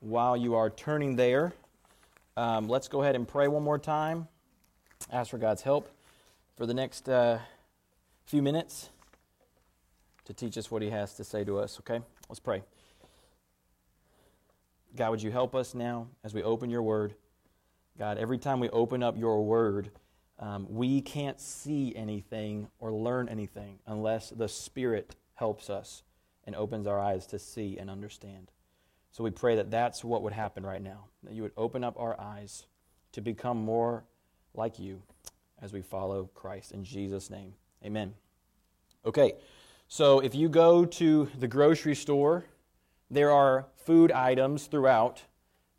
while you are turning there, um, let's go ahead and pray one more time. Ask for God's help for the next uh, few minutes to teach us what He has to say to us, okay? Let's pray. God, would you help us now as we open your word? God, every time we open up your word, um, we can't see anything or learn anything unless the Spirit helps us and opens our eyes to see and understand. So we pray that that's what would happen right now, that you would open up our eyes to become more like you as we follow Christ. In Jesus' name, amen. Okay, so if you go to the grocery store, there are food items throughout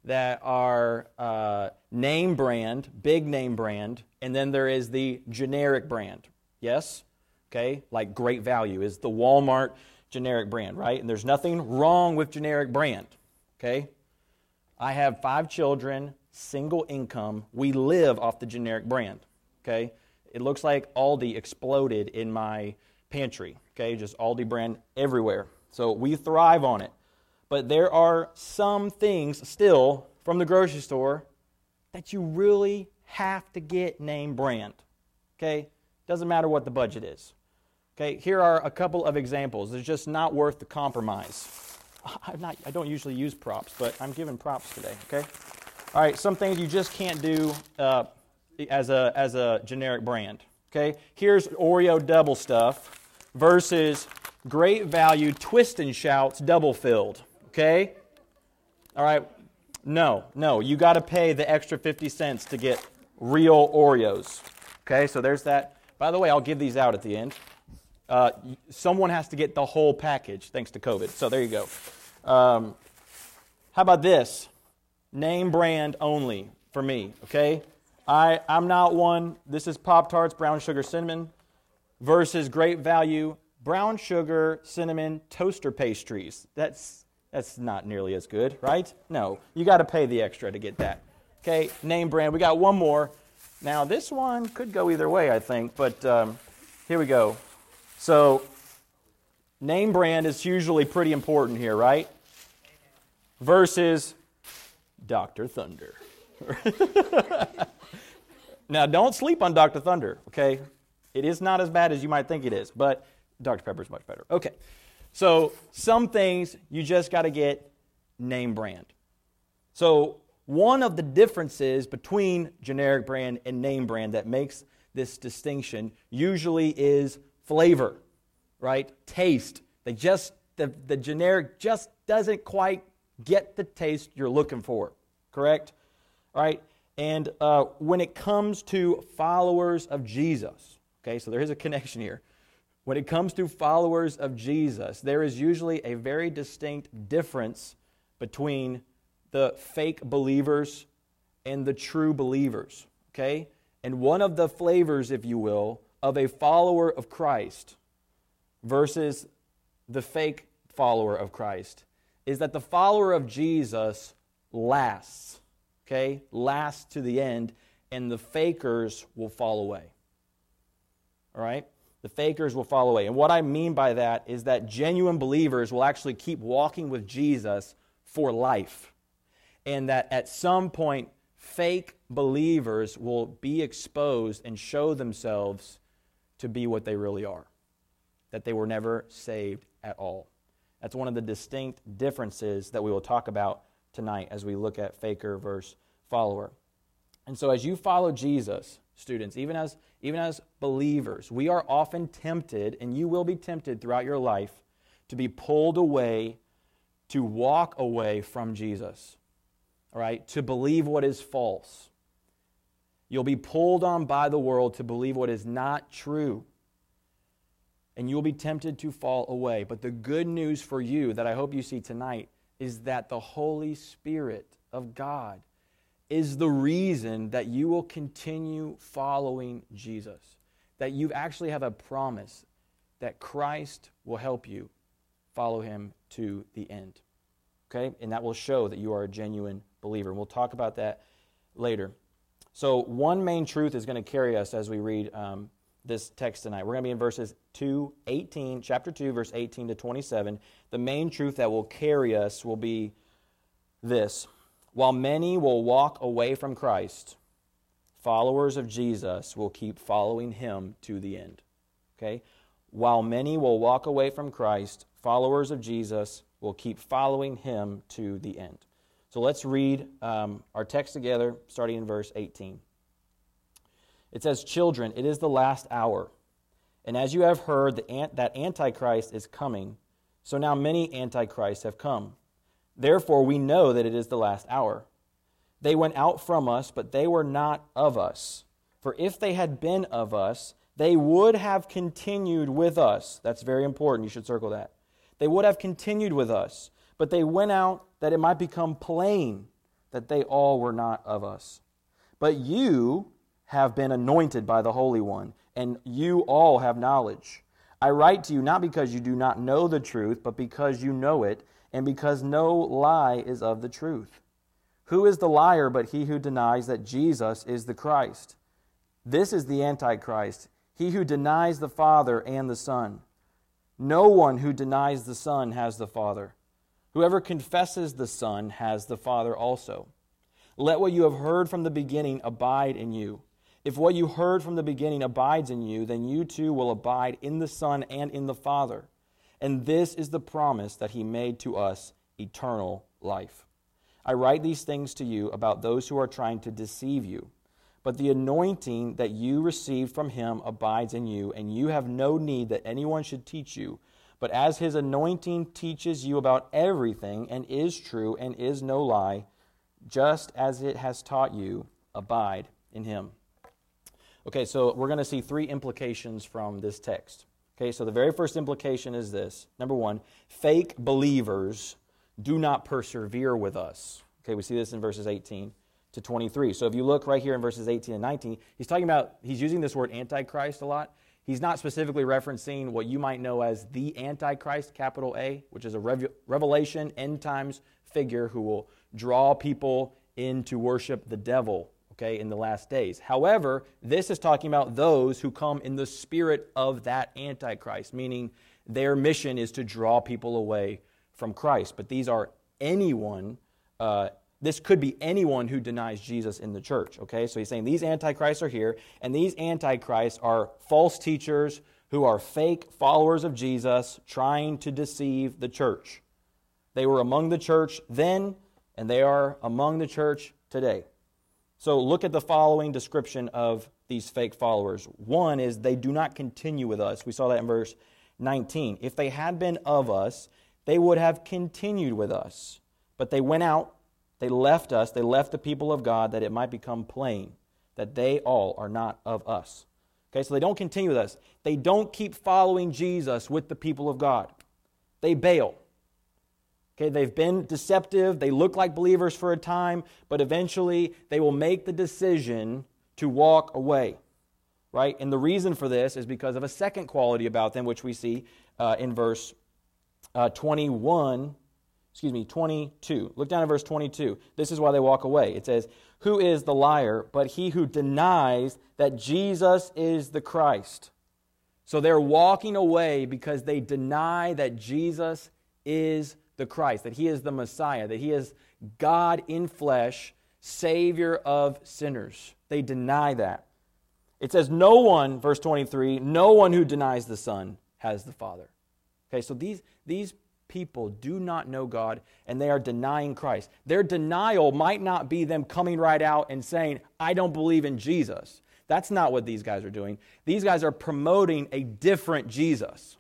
that are uh, name brand, big name brand, and then there is the generic brand. Yes? Okay? Like Great Value is the Walmart generic brand, right? And there's nothing wrong with generic brand. Okay? I have five children, single income. We live off the generic brand. Okay? It looks like Aldi exploded in my pantry. Okay? Just Aldi brand everywhere. So we thrive on it. But there are some things still from the grocery store that you really have to get name brand. Okay? Doesn't matter what the budget is. Okay, here are a couple of examples. It's just not worth the compromise. I'm not, I don't usually use props, but I'm giving props today, okay? All right, some things you just can't do uh, as, a, as a generic brand, okay? Here's Oreo Double Stuf versus great value twist and shouts double filled, okay? All right, no, no, you got to pay the extra 50 cents to get real Oreos, okay? So there's that. By the way, I'll give these out at the end. Uh, someone has to get the whole package thanks to COVID. So there you go. Um, how about this? Name brand only for me, okay? I, I'm not one. This is Pop Tarts, brown sugar cinnamon, versus great value brown sugar cinnamon toaster pastries. That's, that's not nearly as good, right? No, you got to pay the extra to get that. Okay, name brand. We got one more. Now, this one could go either way, I think, but um, here we go. So, name brand is usually pretty important here, right? Versus Dr. Thunder. now, don't sleep on Dr. Thunder, okay? It is not as bad as you might think it is, but Dr. Pepper is much better. Okay. So, some things you just got to get name brand. So, one of the differences between generic brand and name brand that makes this distinction usually is flavor, right? Taste. They just the, the generic just doesn't quite get the taste you're looking for, correct? Right? And uh, when it comes to followers of Jesus, okay, so there is a connection here. When it comes to followers of Jesus, there is usually a very distinct difference between the fake believers and the true believers, okay? And one of the flavors, if you will, of a follower of Christ versus the fake follower of Christ is that the follower of Jesus lasts, okay? Lasts to the end, and the fakers will fall away. All right? The fakers will fall away. And what I mean by that is that genuine believers will actually keep walking with Jesus for life. And that at some point, fake believers will be exposed and show themselves to be what they really are, that they were never saved at all. That's one of the distinct differences that we will talk about tonight as we look at faker versus follower. And so, as you follow Jesus, students, even as, even as believers, we are often tempted, and you will be tempted throughout your life, to be pulled away, to walk away from Jesus, all right, to believe what is false You'll be pulled on by the world to believe what is not true. And you'll be tempted to fall away. But the good news for you that I hope you see tonight is that the Holy Spirit of God is the reason that you will continue following Jesus. That you actually have a promise that Christ will help you follow him to the end. Okay? And that will show that you are a genuine believer. And we'll talk about that later. So, one main truth is going to carry us as we read um, this text tonight. We're going to be in verses 2, 18, chapter 2, verse 18 to 27. The main truth that will carry us will be this while many will walk away from Christ, followers of Jesus will keep following him to the end. Okay? While many will walk away from Christ, followers of Jesus will keep following him to the end. So let's read um, our text together, starting in verse 18. It says, Children, it is the last hour. And as you have heard that Antichrist is coming, so now many Antichrists have come. Therefore, we know that it is the last hour. They went out from us, but they were not of us. For if they had been of us, they would have continued with us. That's very important. You should circle that. They would have continued with us, but they went out that it might become plain that they all were not of us. But you have been anointed by the Holy One, and you all have knowledge. I write to you not because you do not know the truth, but because you know it, and because no lie is of the truth. Who is the liar but he who denies that Jesus is the Christ? This is the Antichrist, he who denies the Father and the Son. No one who denies the Son has the Father. Whoever confesses the Son has the Father also. Let what you have heard from the beginning abide in you. If what you heard from the beginning abides in you, then you too will abide in the Son and in the Father. And this is the promise that he made to us eternal life. I write these things to you about those who are trying to deceive you. But the anointing that you received from him abides in you, and you have no need that anyone should teach you. But as his anointing teaches you about everything, and is true, and is no lie, just as it has taught you, abide in him. Okay, so we're going to see three implications from this text. Okay, so the very first implication is this number one, fake believers do not persevere with us. Okay, we see this in verses 18 to 23. So if you look right here in verses 18 and 19, he's talking about, he's using this word antichrist a lot. He's not specifically referencing what you might know as the antichrist, capital A, which is a revelation, end times figure who will draw people in to worship the devil, okay, in the last days. However, this is talking about those who come in the spirit of that antichrist, meaning their mission is to draw people away from Christ. But these are anyone uh, this could be anyone who denies Jesus in the church. Okay, so he's saying these antichrists are here, and these antichrists are false teachers who are fake followers of Jesus trying to deceive the church. They were among the church then, and they are among the church today. So look at the following description of these fake followers. One is they do not continue with us. We saw that in verse 19. If they had been of us, they would have continued with us. But they went out they left us, they left the people of God that it might become plain that they all are not of us. Okay, so they don't continue with us. They don't keep following Jesus with the people of God. They bail. Okay, they've been deceptive. They look like believers for a time, but eventually they will make the decision to walk away. Right? And the reason for this is because of a second quality about them, which we see uh, in verse uh, 21 excuse me, 22. Look down at verse 22. This is why they walk away. It says, Who is the liar but he who denies that Jesus is the Christ? So they're walking away because they deny that Jesus is the Christ, that he is the Messiah, that he is God in flesh, Savior of sinners. They deny that. It says, No one, verse 23, no one who denies the Son has the Father. Okay, so these, these people do not know God and they are denying Christ. Their denial might not be them coming right out and saying, I don't believe in Jesus. That's not what these guys are doing. These guys are promoting a different Jesus.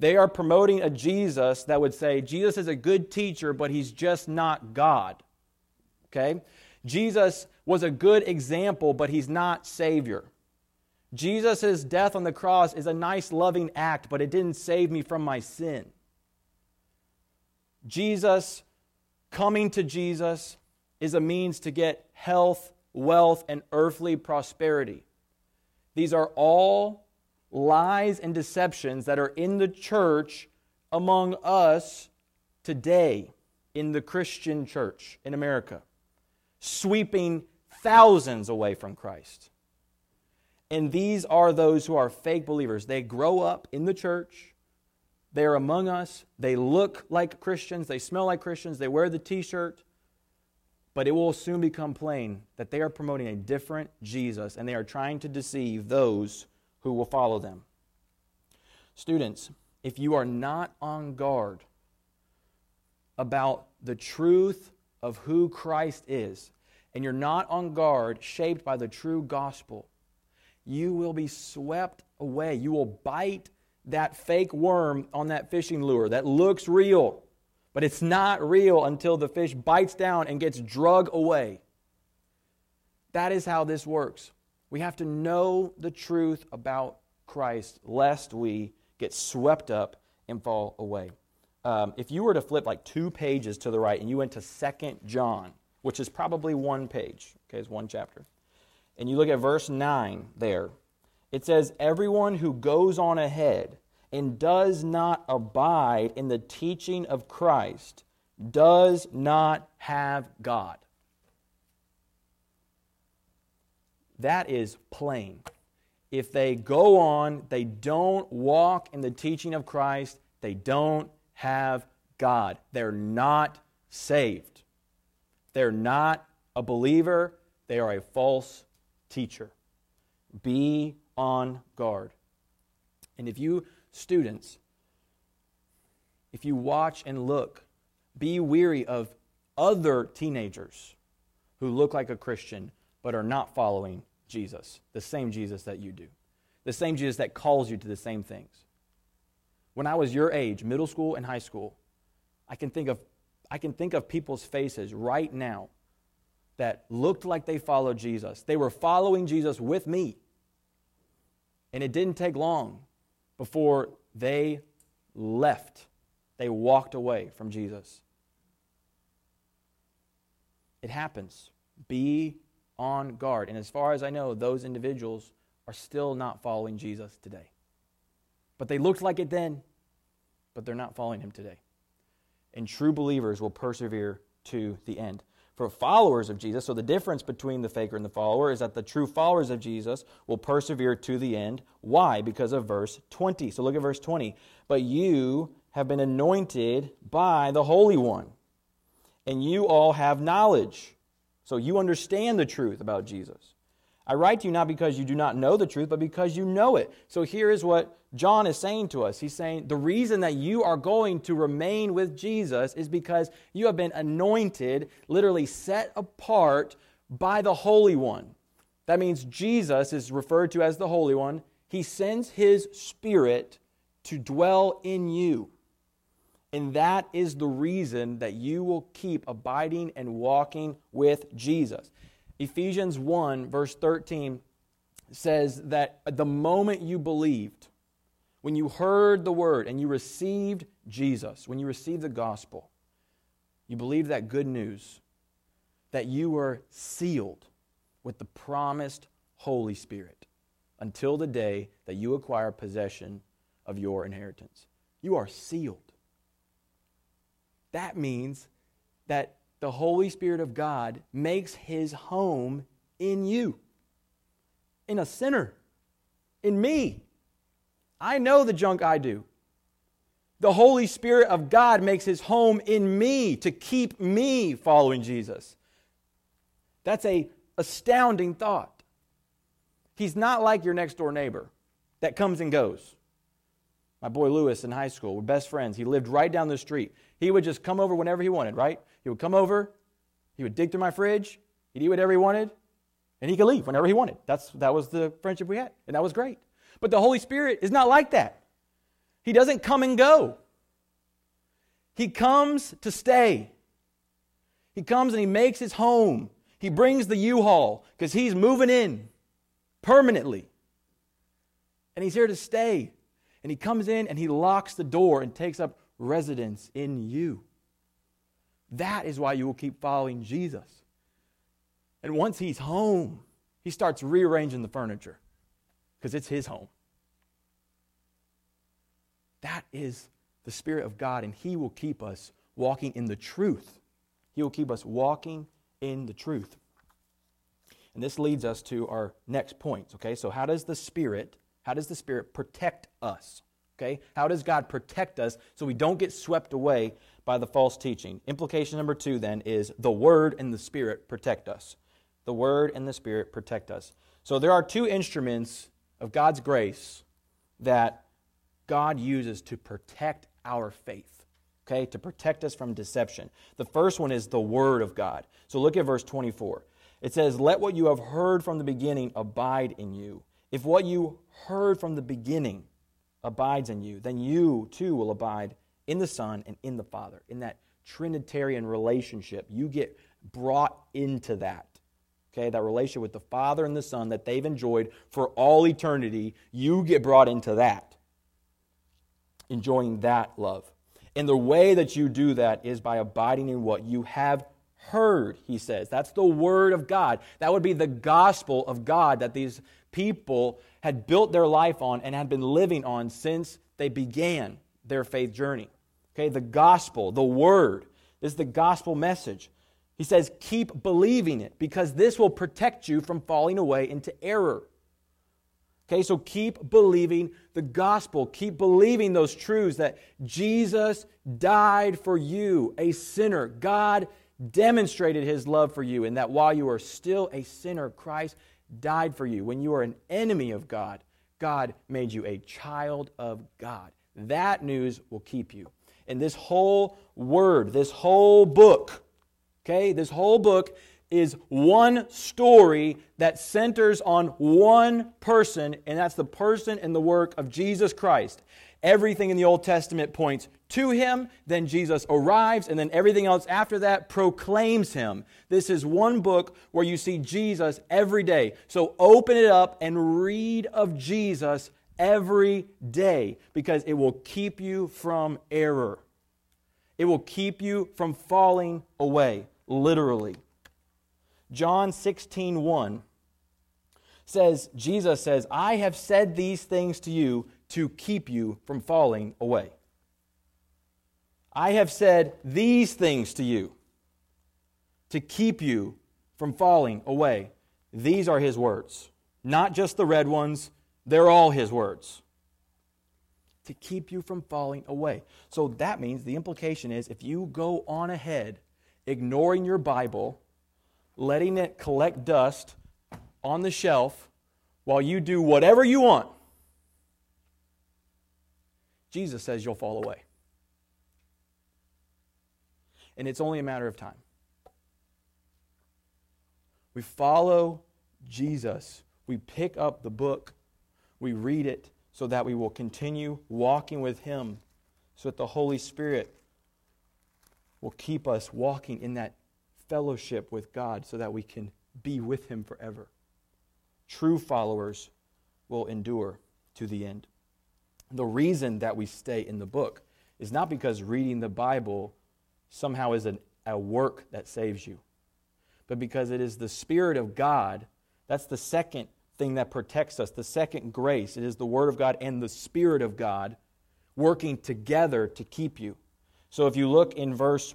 They are promoting a Jesus that would say, Jesus is a good teacher, but he's just not God. Okay? Jesus was a good example, but he's not Savior. Jesus' death on the cross is a nice, loving act, but it didn't save me from my sin. Jesus, coming to Jesus, is a means to get health, wealth, and earthly prosperity. These are all lies and deceptions that are in the church among us today in the Christian church in America, sweeping thousands away from Christ. And these are those who are fake believers. They grow up in the church, they're among us. They look like Christians. They smell like Christians. They wear the t shirt. But it will soon become plain that they are promoting a different Jesus and they are trying to deceive those who will follow them. Students, if you are not on guard about the truth of who Christ is, and you're not on guard, shaped by the true gospel, you will be swept away. You will bite that fake worm on that fishing lure that looks real, but it's not real until the fish bites down and gets drug away. That is how this works. We have to know the truth about Christ lest we get swept up and fall away. Um, if you were to flip like two pages to the right and you went to Second John, which is probably one page, okay, it's one chapter, and you look at verse 9 there, it says, Everyone who goes on ahead and does not abide in the teaching of Christ does not have God. That is plain. If they go on, they don't walk in the teaching of Christ, they don't have God. They're not saved. They're not a believer, they are a false teacher. Be on guard. And if you, students, if you watch and look, be weary of other teenagers who look like a Christian but are not following Jesus, the same Jesus that you do, the same Jesus that calls you to the same things. When I was your age, middle school and high school, I can think of, I can think of people's faces right now that looked like they followed Jesus. They were following Jesus with me. And it didn't take long before they left. They walked away from Jesus. It happens. Be on guard. And as far as I know, those individuals are still not following Jesus today. But they looked like it then, but they're not following him today. And true believers will persevere to the end for followers of Jesus. So the difference between the faker and the follower is that the true followers of Jesus will persevere to the end. Why? Because of verse 20. So look at verse 20. But you have been anointed by the Holy One, and you all have knowledge. So you understand the truth about Jesus. I write to you not because you do not know the truth, but because you know it. So here is what John is saying to us. He's saying the reason that you are going to remain with Jesus is because you have been anointed, literally set apart by the Holy One. That means Jesus is referred to as the Holy One. He sends His Spirit to dwell in you. And that is the reason that you will keep abiding and walking with Jesus. Ephesians 1, verse 13 says that the moment you believed, when you heard the word and you received Jesus, when you received the gospel, you believed that good news, that you were sealed with the promised Holy Spirit until the day that you acquire possession of your inheritance. You are sealed. That means that the Holy Spirit of God makes his home in you, in a sinner, in me. I know the junk I do. The Holy Spirit of God makes his home in me to keep me following Jesus. That's a astounding thought. He's not like your next door neighbor that comes and goes. My boy Lewis in high school, we're best friends. He lived right down the street. He would just come over whenever he wanted, right? He would come over, he would dig through my fridge, he'd eat whatever he wanted, and he could leave whenever he wanted. That's, that was the friendship we had, and that was great. But the Holy Spirit is not like that. He doesn't come and go, He comes to stay. He comes and He makes His home. He brings the U Haul because He's moving in permanently. And He's here to stay. And He comes in and He locks the door and takes up residence in you. That is why you will keep following Jesus. And once he's home, he starts rearranging the furniture because it's his home. That is the Spirit of God, and he will keep us walking in the truth. He will keep us walking in the truth. And this leads us to our next point. Okay, so how does the Spirit, how does the Spirit protect us? Okay? How does God protect us so we don't get swept away by the false teaching? Implication number two then is the Word and the Spirit protect us. The Word and the Spirit protect us. So there are two instruments of God's grace that God uses to protect our faith, okay, to protect us from deception. The first one is the Word of God. So look at verse 24. It says, Let what you have heard from the beginning abide in you. If what you heard from the beginning abides in you, then you too will abide in the Son and in the Father. In that Trinitarian relationship, you get brought into that. Okay, that relationship with the Father and the Son that they've enjoyed for all eternity, you get brought into that. Enjoying that love. And the way that you do that is by abiding in what you have heard, he says. That's the Word of God. That would be the gospel of God that these people had built their life on and had been living on since they began their faith journey. Okay, the gospel, the Word, is the gospel message. He says, keep believing it because this will protect you from falling away into error. Okay, so keep believing the gospel. Keep believing those truths that Jesus died for you, a sinner. God demonstrated his love for you, and that while you are still a sinner, Christ died for you. When you are an enemy of God, God made you a child of God. That news will keep you. And this whole word, this whole book, okay, this whole book is one story that centers on one person, and that's the person and the work of Jesus Christ. Everything in the Old Testament points to him, then Jesus arrives, and then everything else after that proclaims him. This is one book where you see Jesus every day. So open it up and read of Jesus every day because it will keep you from error. It will keep you from falling away, literally. John 16, 1 says, Jesus says, I have said these things to you to keep you from falling away. I have said these things to you to keep you from falling away. These are his words, not just the red ones, they're all his words. To keep you from falling away. So that means the implication is if you go on ahead, ignoring your Bible, letting it collect dust on the shelf while you do whatever you want, Jesus says you'll fall away. And it's only a matter of time. We follow Jesus. We pick up the book. We read it so that we will continue walking with Him, so that the Holy Spirit will keep us walking in that fellowship with God so that we can be with Him forever. True followers will endure to the end. The reason that we stay in the book is not because reading the Bible somehow is an, a work that saves you, but because it is the Spirit of God. That's the second thing that protects us, the second grace. It is the Word of God and the Spirit of God working together to keep you. So if you look in verse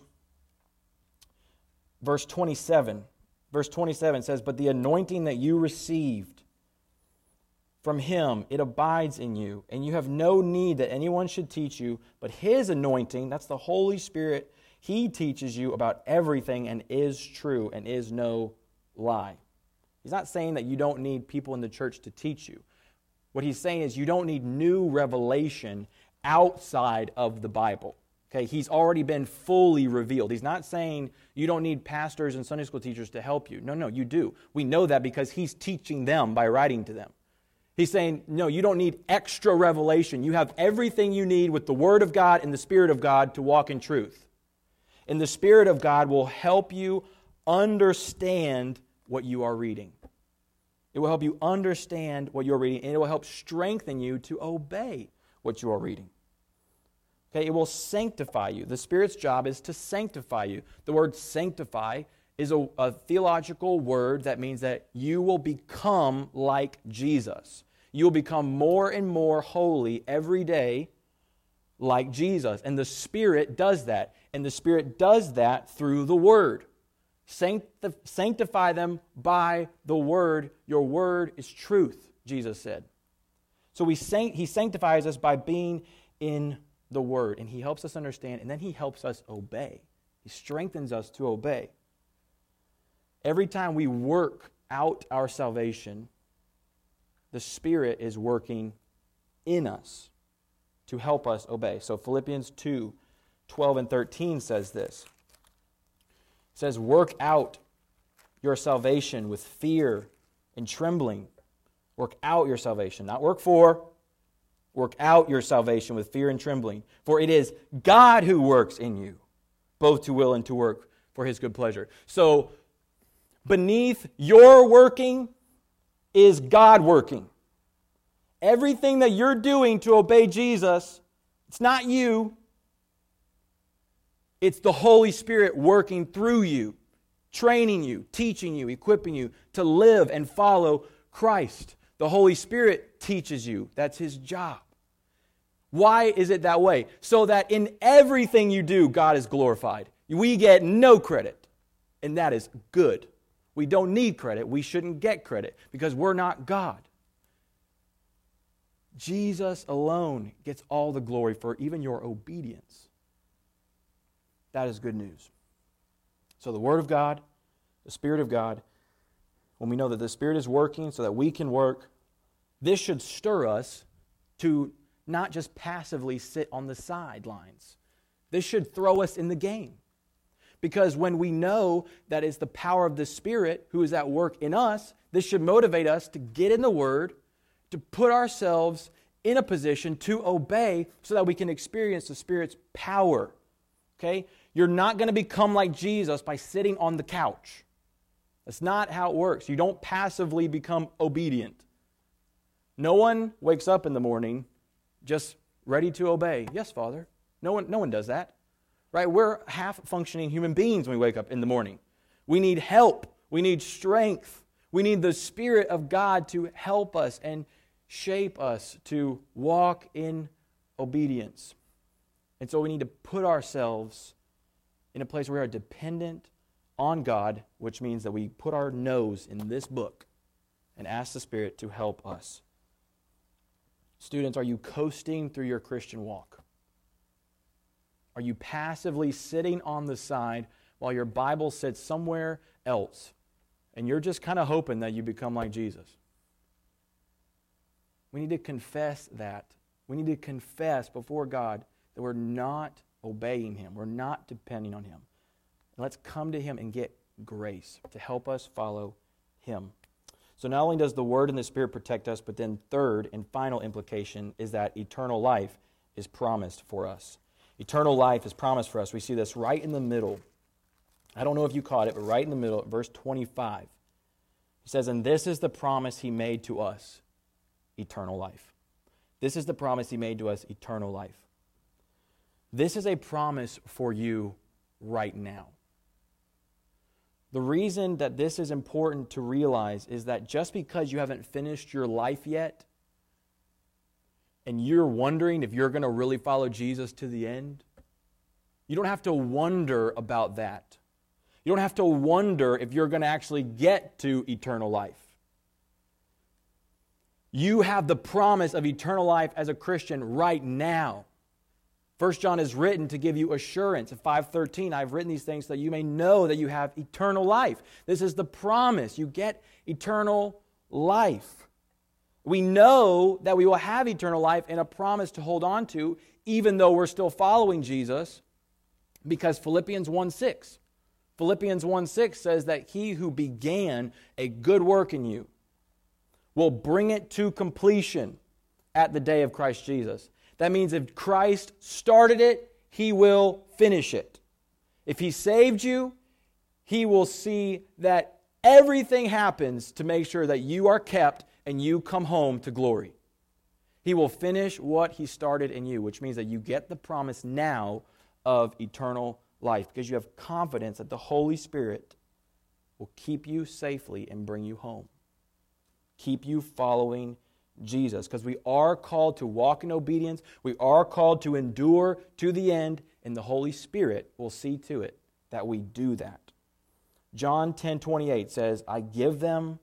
verse 27, verse 27 says, "But the anointing that you received from him, it abides in you, and you have no need that anyone should teach you, but his anointing, that's the Holy Spirit, he teaches you about everything and is true and is no lie. He's not saying that you don't need people in the church to teach you. What he's saying is you don't need new revelation outside of the Bible. Okay, he's already been fully revealed. He's not saying you don't need pastors and Sunday school teachers to help you. No, no, you do. We know that because he's teaching them by writing to them. He's saying, no, you don't need extra revelation. You have everything you need with the Word of God and the Spirit of God to walk in truth. And the Spirit of God will help you understand what you are reading. It will help you understand what you're reading, and it will help strengthen you to obey what you are reading. Okay, it will sanctify you. The Spirit's job is to sanctify you. The word sanctify is a, a, theological word that means that you will become like Jesus. You will become more and more holy every day, like Jesus. And the Spirit does that. And the Spirit does that through the Word. Sanctify them by the Word. Your Word is truth, Jesus said. So we sanct- he sanctifies us by being in the Word, and he helps us understand, and then he helps us obey. He strengthens us to obey. Every time we work out our salvation, the Spirit is working in us to help us obey. So Philippians 2 12 and 13 says this. It says, Work out your salvation with fear and trembling. Work out your salvation, not work for. Work out your salvation with fear and trembling. For it is God who works in you, both to will and to work for his good pleasure. So, beneath your working is God working. Everything that you're doing to obey Jesus, it's not you, it's the Holy Spirit working through you, training you, teaching you, equipping you to live and follow Christ. The Holy Spirit teaches you. That's His job. Why is it that way? So that in everything you do, God is glorified. We get no credit, and that is good. We don't need credit. We shouldn't get credit because we're not God. Jesus alone gets all the glory for even your obedience. That is good news. So, the Word of God, the Spirit of God, when we know that the Spirit is working so that we can work, this should stir us to not just passively sit on the sidelines. This should throw us in the game. Because when we know that it's the power of the Spirit who is at work in us, this should motivate us to get in the Word, to put ourselves in a position to obey so that we can experience the Spirit's power. Okay? You're not going to become like Jesus by sitting on the couch. That's not how it works. You don't passively become obedient. No one wakes up in the morning just ready to obey. Yes, Father. No one, no one does that. Right? We're half functioning human beings when we wake up in the morning. We need help. We need strength. We need the Spirit of God to help us and shape us to walk in obedience. And so we need to put ourselves in a place where we are dependent on God, which means that we put our nose in this book and ask the Spirit to help us. Students, are you coasting through your Christian walk? Are you passively sitting on the side while your Bible sits somewhere else and you're just kind of hoping that you become like Jesus? We need to confess that. We need to confess before God that we're not obeying Him. We're not depending on Him. Let's come to Him and get grace to help us follow Him. So, not only does the Word and the Spirit protect us, but then, third and final implication is that eternal life is promised for us. Eternal life is promised for us. We see this right in the middle. I don't know if you caught it, but right in the middle, verse 25. He says, And this is the promise He made to us eternal life. This is the promise He made to us eternal life. This is a promise for you right now. The reason that this is important to realize is that just because you haven't finished your life yet, and you're wondering if you're going to really follow Jesus to the end, you don't have to wonder about that. You don't have to wonder if you're going to actually get to eternal life. You have the promise of eternal life as a Christian right now. First John is written to give you assurance. At 5:13, I've written these things so that you may know that you have eternal life. This is the promise. You get eternal life. We know that we will have eternal life and a promise to hold on to, even though we're still following Jesus, because Philippians 1:6. Philippians 1:6 says that he who began a good work in you will bring it to completion at the day of Christ Jesus. That means if Christ started it, he will finish it. If he saved you, he will see that everything happens to make sure that you are kept and you come home to glory. He will finish what he started in you, which means that you get the promise now of eternal life because you have confidence that the Holy Spirit will keep you safely and bring you home. Keep you following Jesus because we are called to walk in obedience. We are called to endure to the end, and the Holy Spirit will see to it that we do that. John 10 28 says, I give them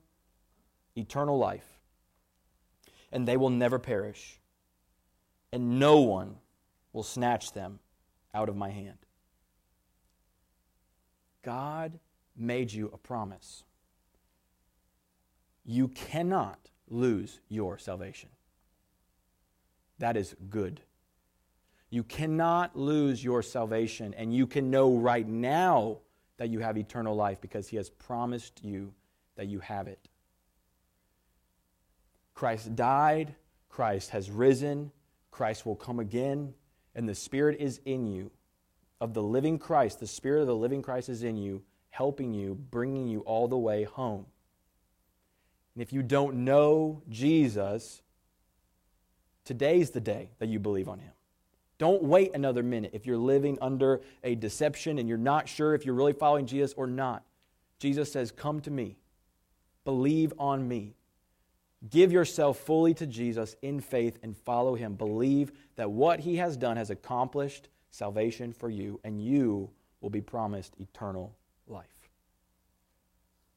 eternal life, and they will never perish, and no one will snatch them out of my hand. God made you a promise. You cannot lose your salvation. That is good. You cannot lose your salvation, and you can know right now that you have eternal life because He has promised you that you have it. Christ died, Christ has risen, Christ will come again, and the Spirit is in you. Of the living Christ, the Spirit of the living Christ is in you, helping you, bringing you all the way home. And if you don't know Jesus, today's the day that you believe on him. Don't wait another minute if you're living under a deception and you're not sure if you're really following Jesus or not. Jesus says, Come to me, believe on me. Give yourself fully to Jesus in faith and follow him. Believe that what he has done has accomplished salvation for you, and you will be promised eternal life.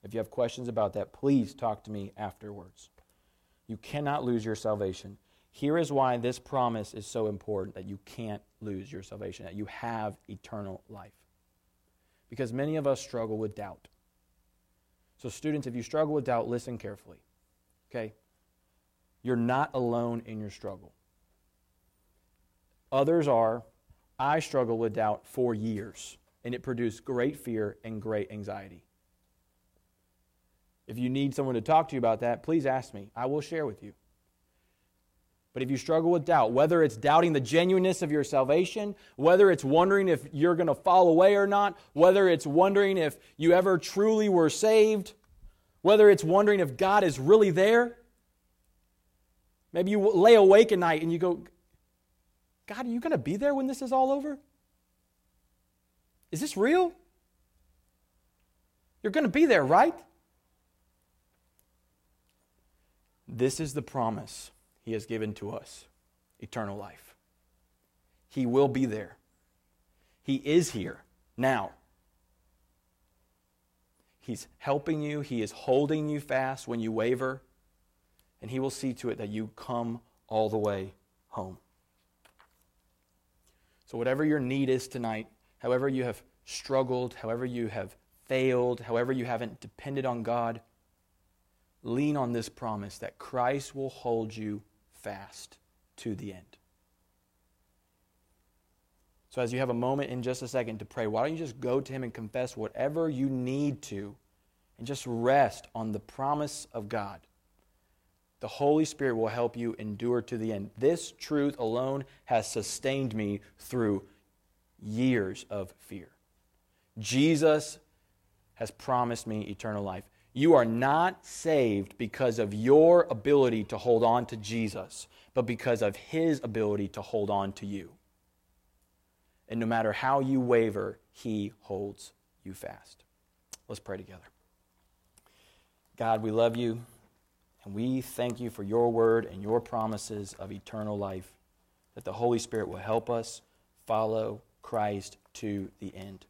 If you have questions about that, please talk to me afterwards. You cannot lose your salvation. Here is why this promise is so important that you can't lose your salvation, that you have eternal life. Because many of us struggle with doubt. So, students, if you struggle with doubt, listen carefully. Okay? You're not alone in your struggle. Others are. I struggled with doubt for years, and it produced great fear and great anxiety. If you need someone to talk to you about that, please ask me. I will share with you. But if you struggle with doubt, whether it's doubting the genuineness of your salvation, whether it's wondering if you're going to fall away or not, whether it's wondering if you ever truly were saved, whether it's wondering if God is really there, maybe you lay awake at night and you go, God, are you going to be there when this is all over? Is this real? You're going to be there, right? This is the promise he has given to us eternal life. He will be there. He is here now. He's helping you, He is holding you fast when you waver, and He will see to it that you come all the way home. So, whatever your need is tonight, however you have struggled, however you have failed, however you haven't depended on God, lean on this promise that Christ will hold you fast to the end. So, as you have a moment in just a second to pray, why don't you just go to Him and confess whatever you need to and just rest on the promise of God? The Holy Spirit will help you endure to the end. This truth alone has sustained me through years of fear. Jesus has promised me eternal life. You are not saved because of your ability to hold on to Jesus, but because of his ability to hold on to you. And no matter how you waver, he holds you fast. Let's pray together. God, we love you, and we thank you for your word and your promises of eternal life, that the Holy Spirit will help us follow Christ to the end.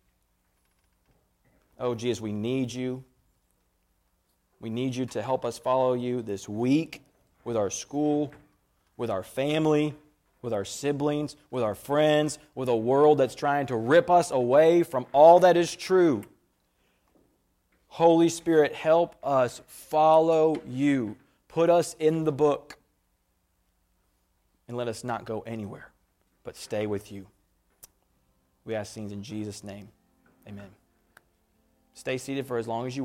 Oh, Jesus, we need you. We need you to help us follow you this week with our school, with our family, with our siblings, with our friends, with a world that's trying to rip us away from all that is true. Holy Spirit, help us follow you. Put us in the book. And let us not go anywhere, but stay with you. We ask things in Jesus' name. Amen. Stay seated for as long as you want.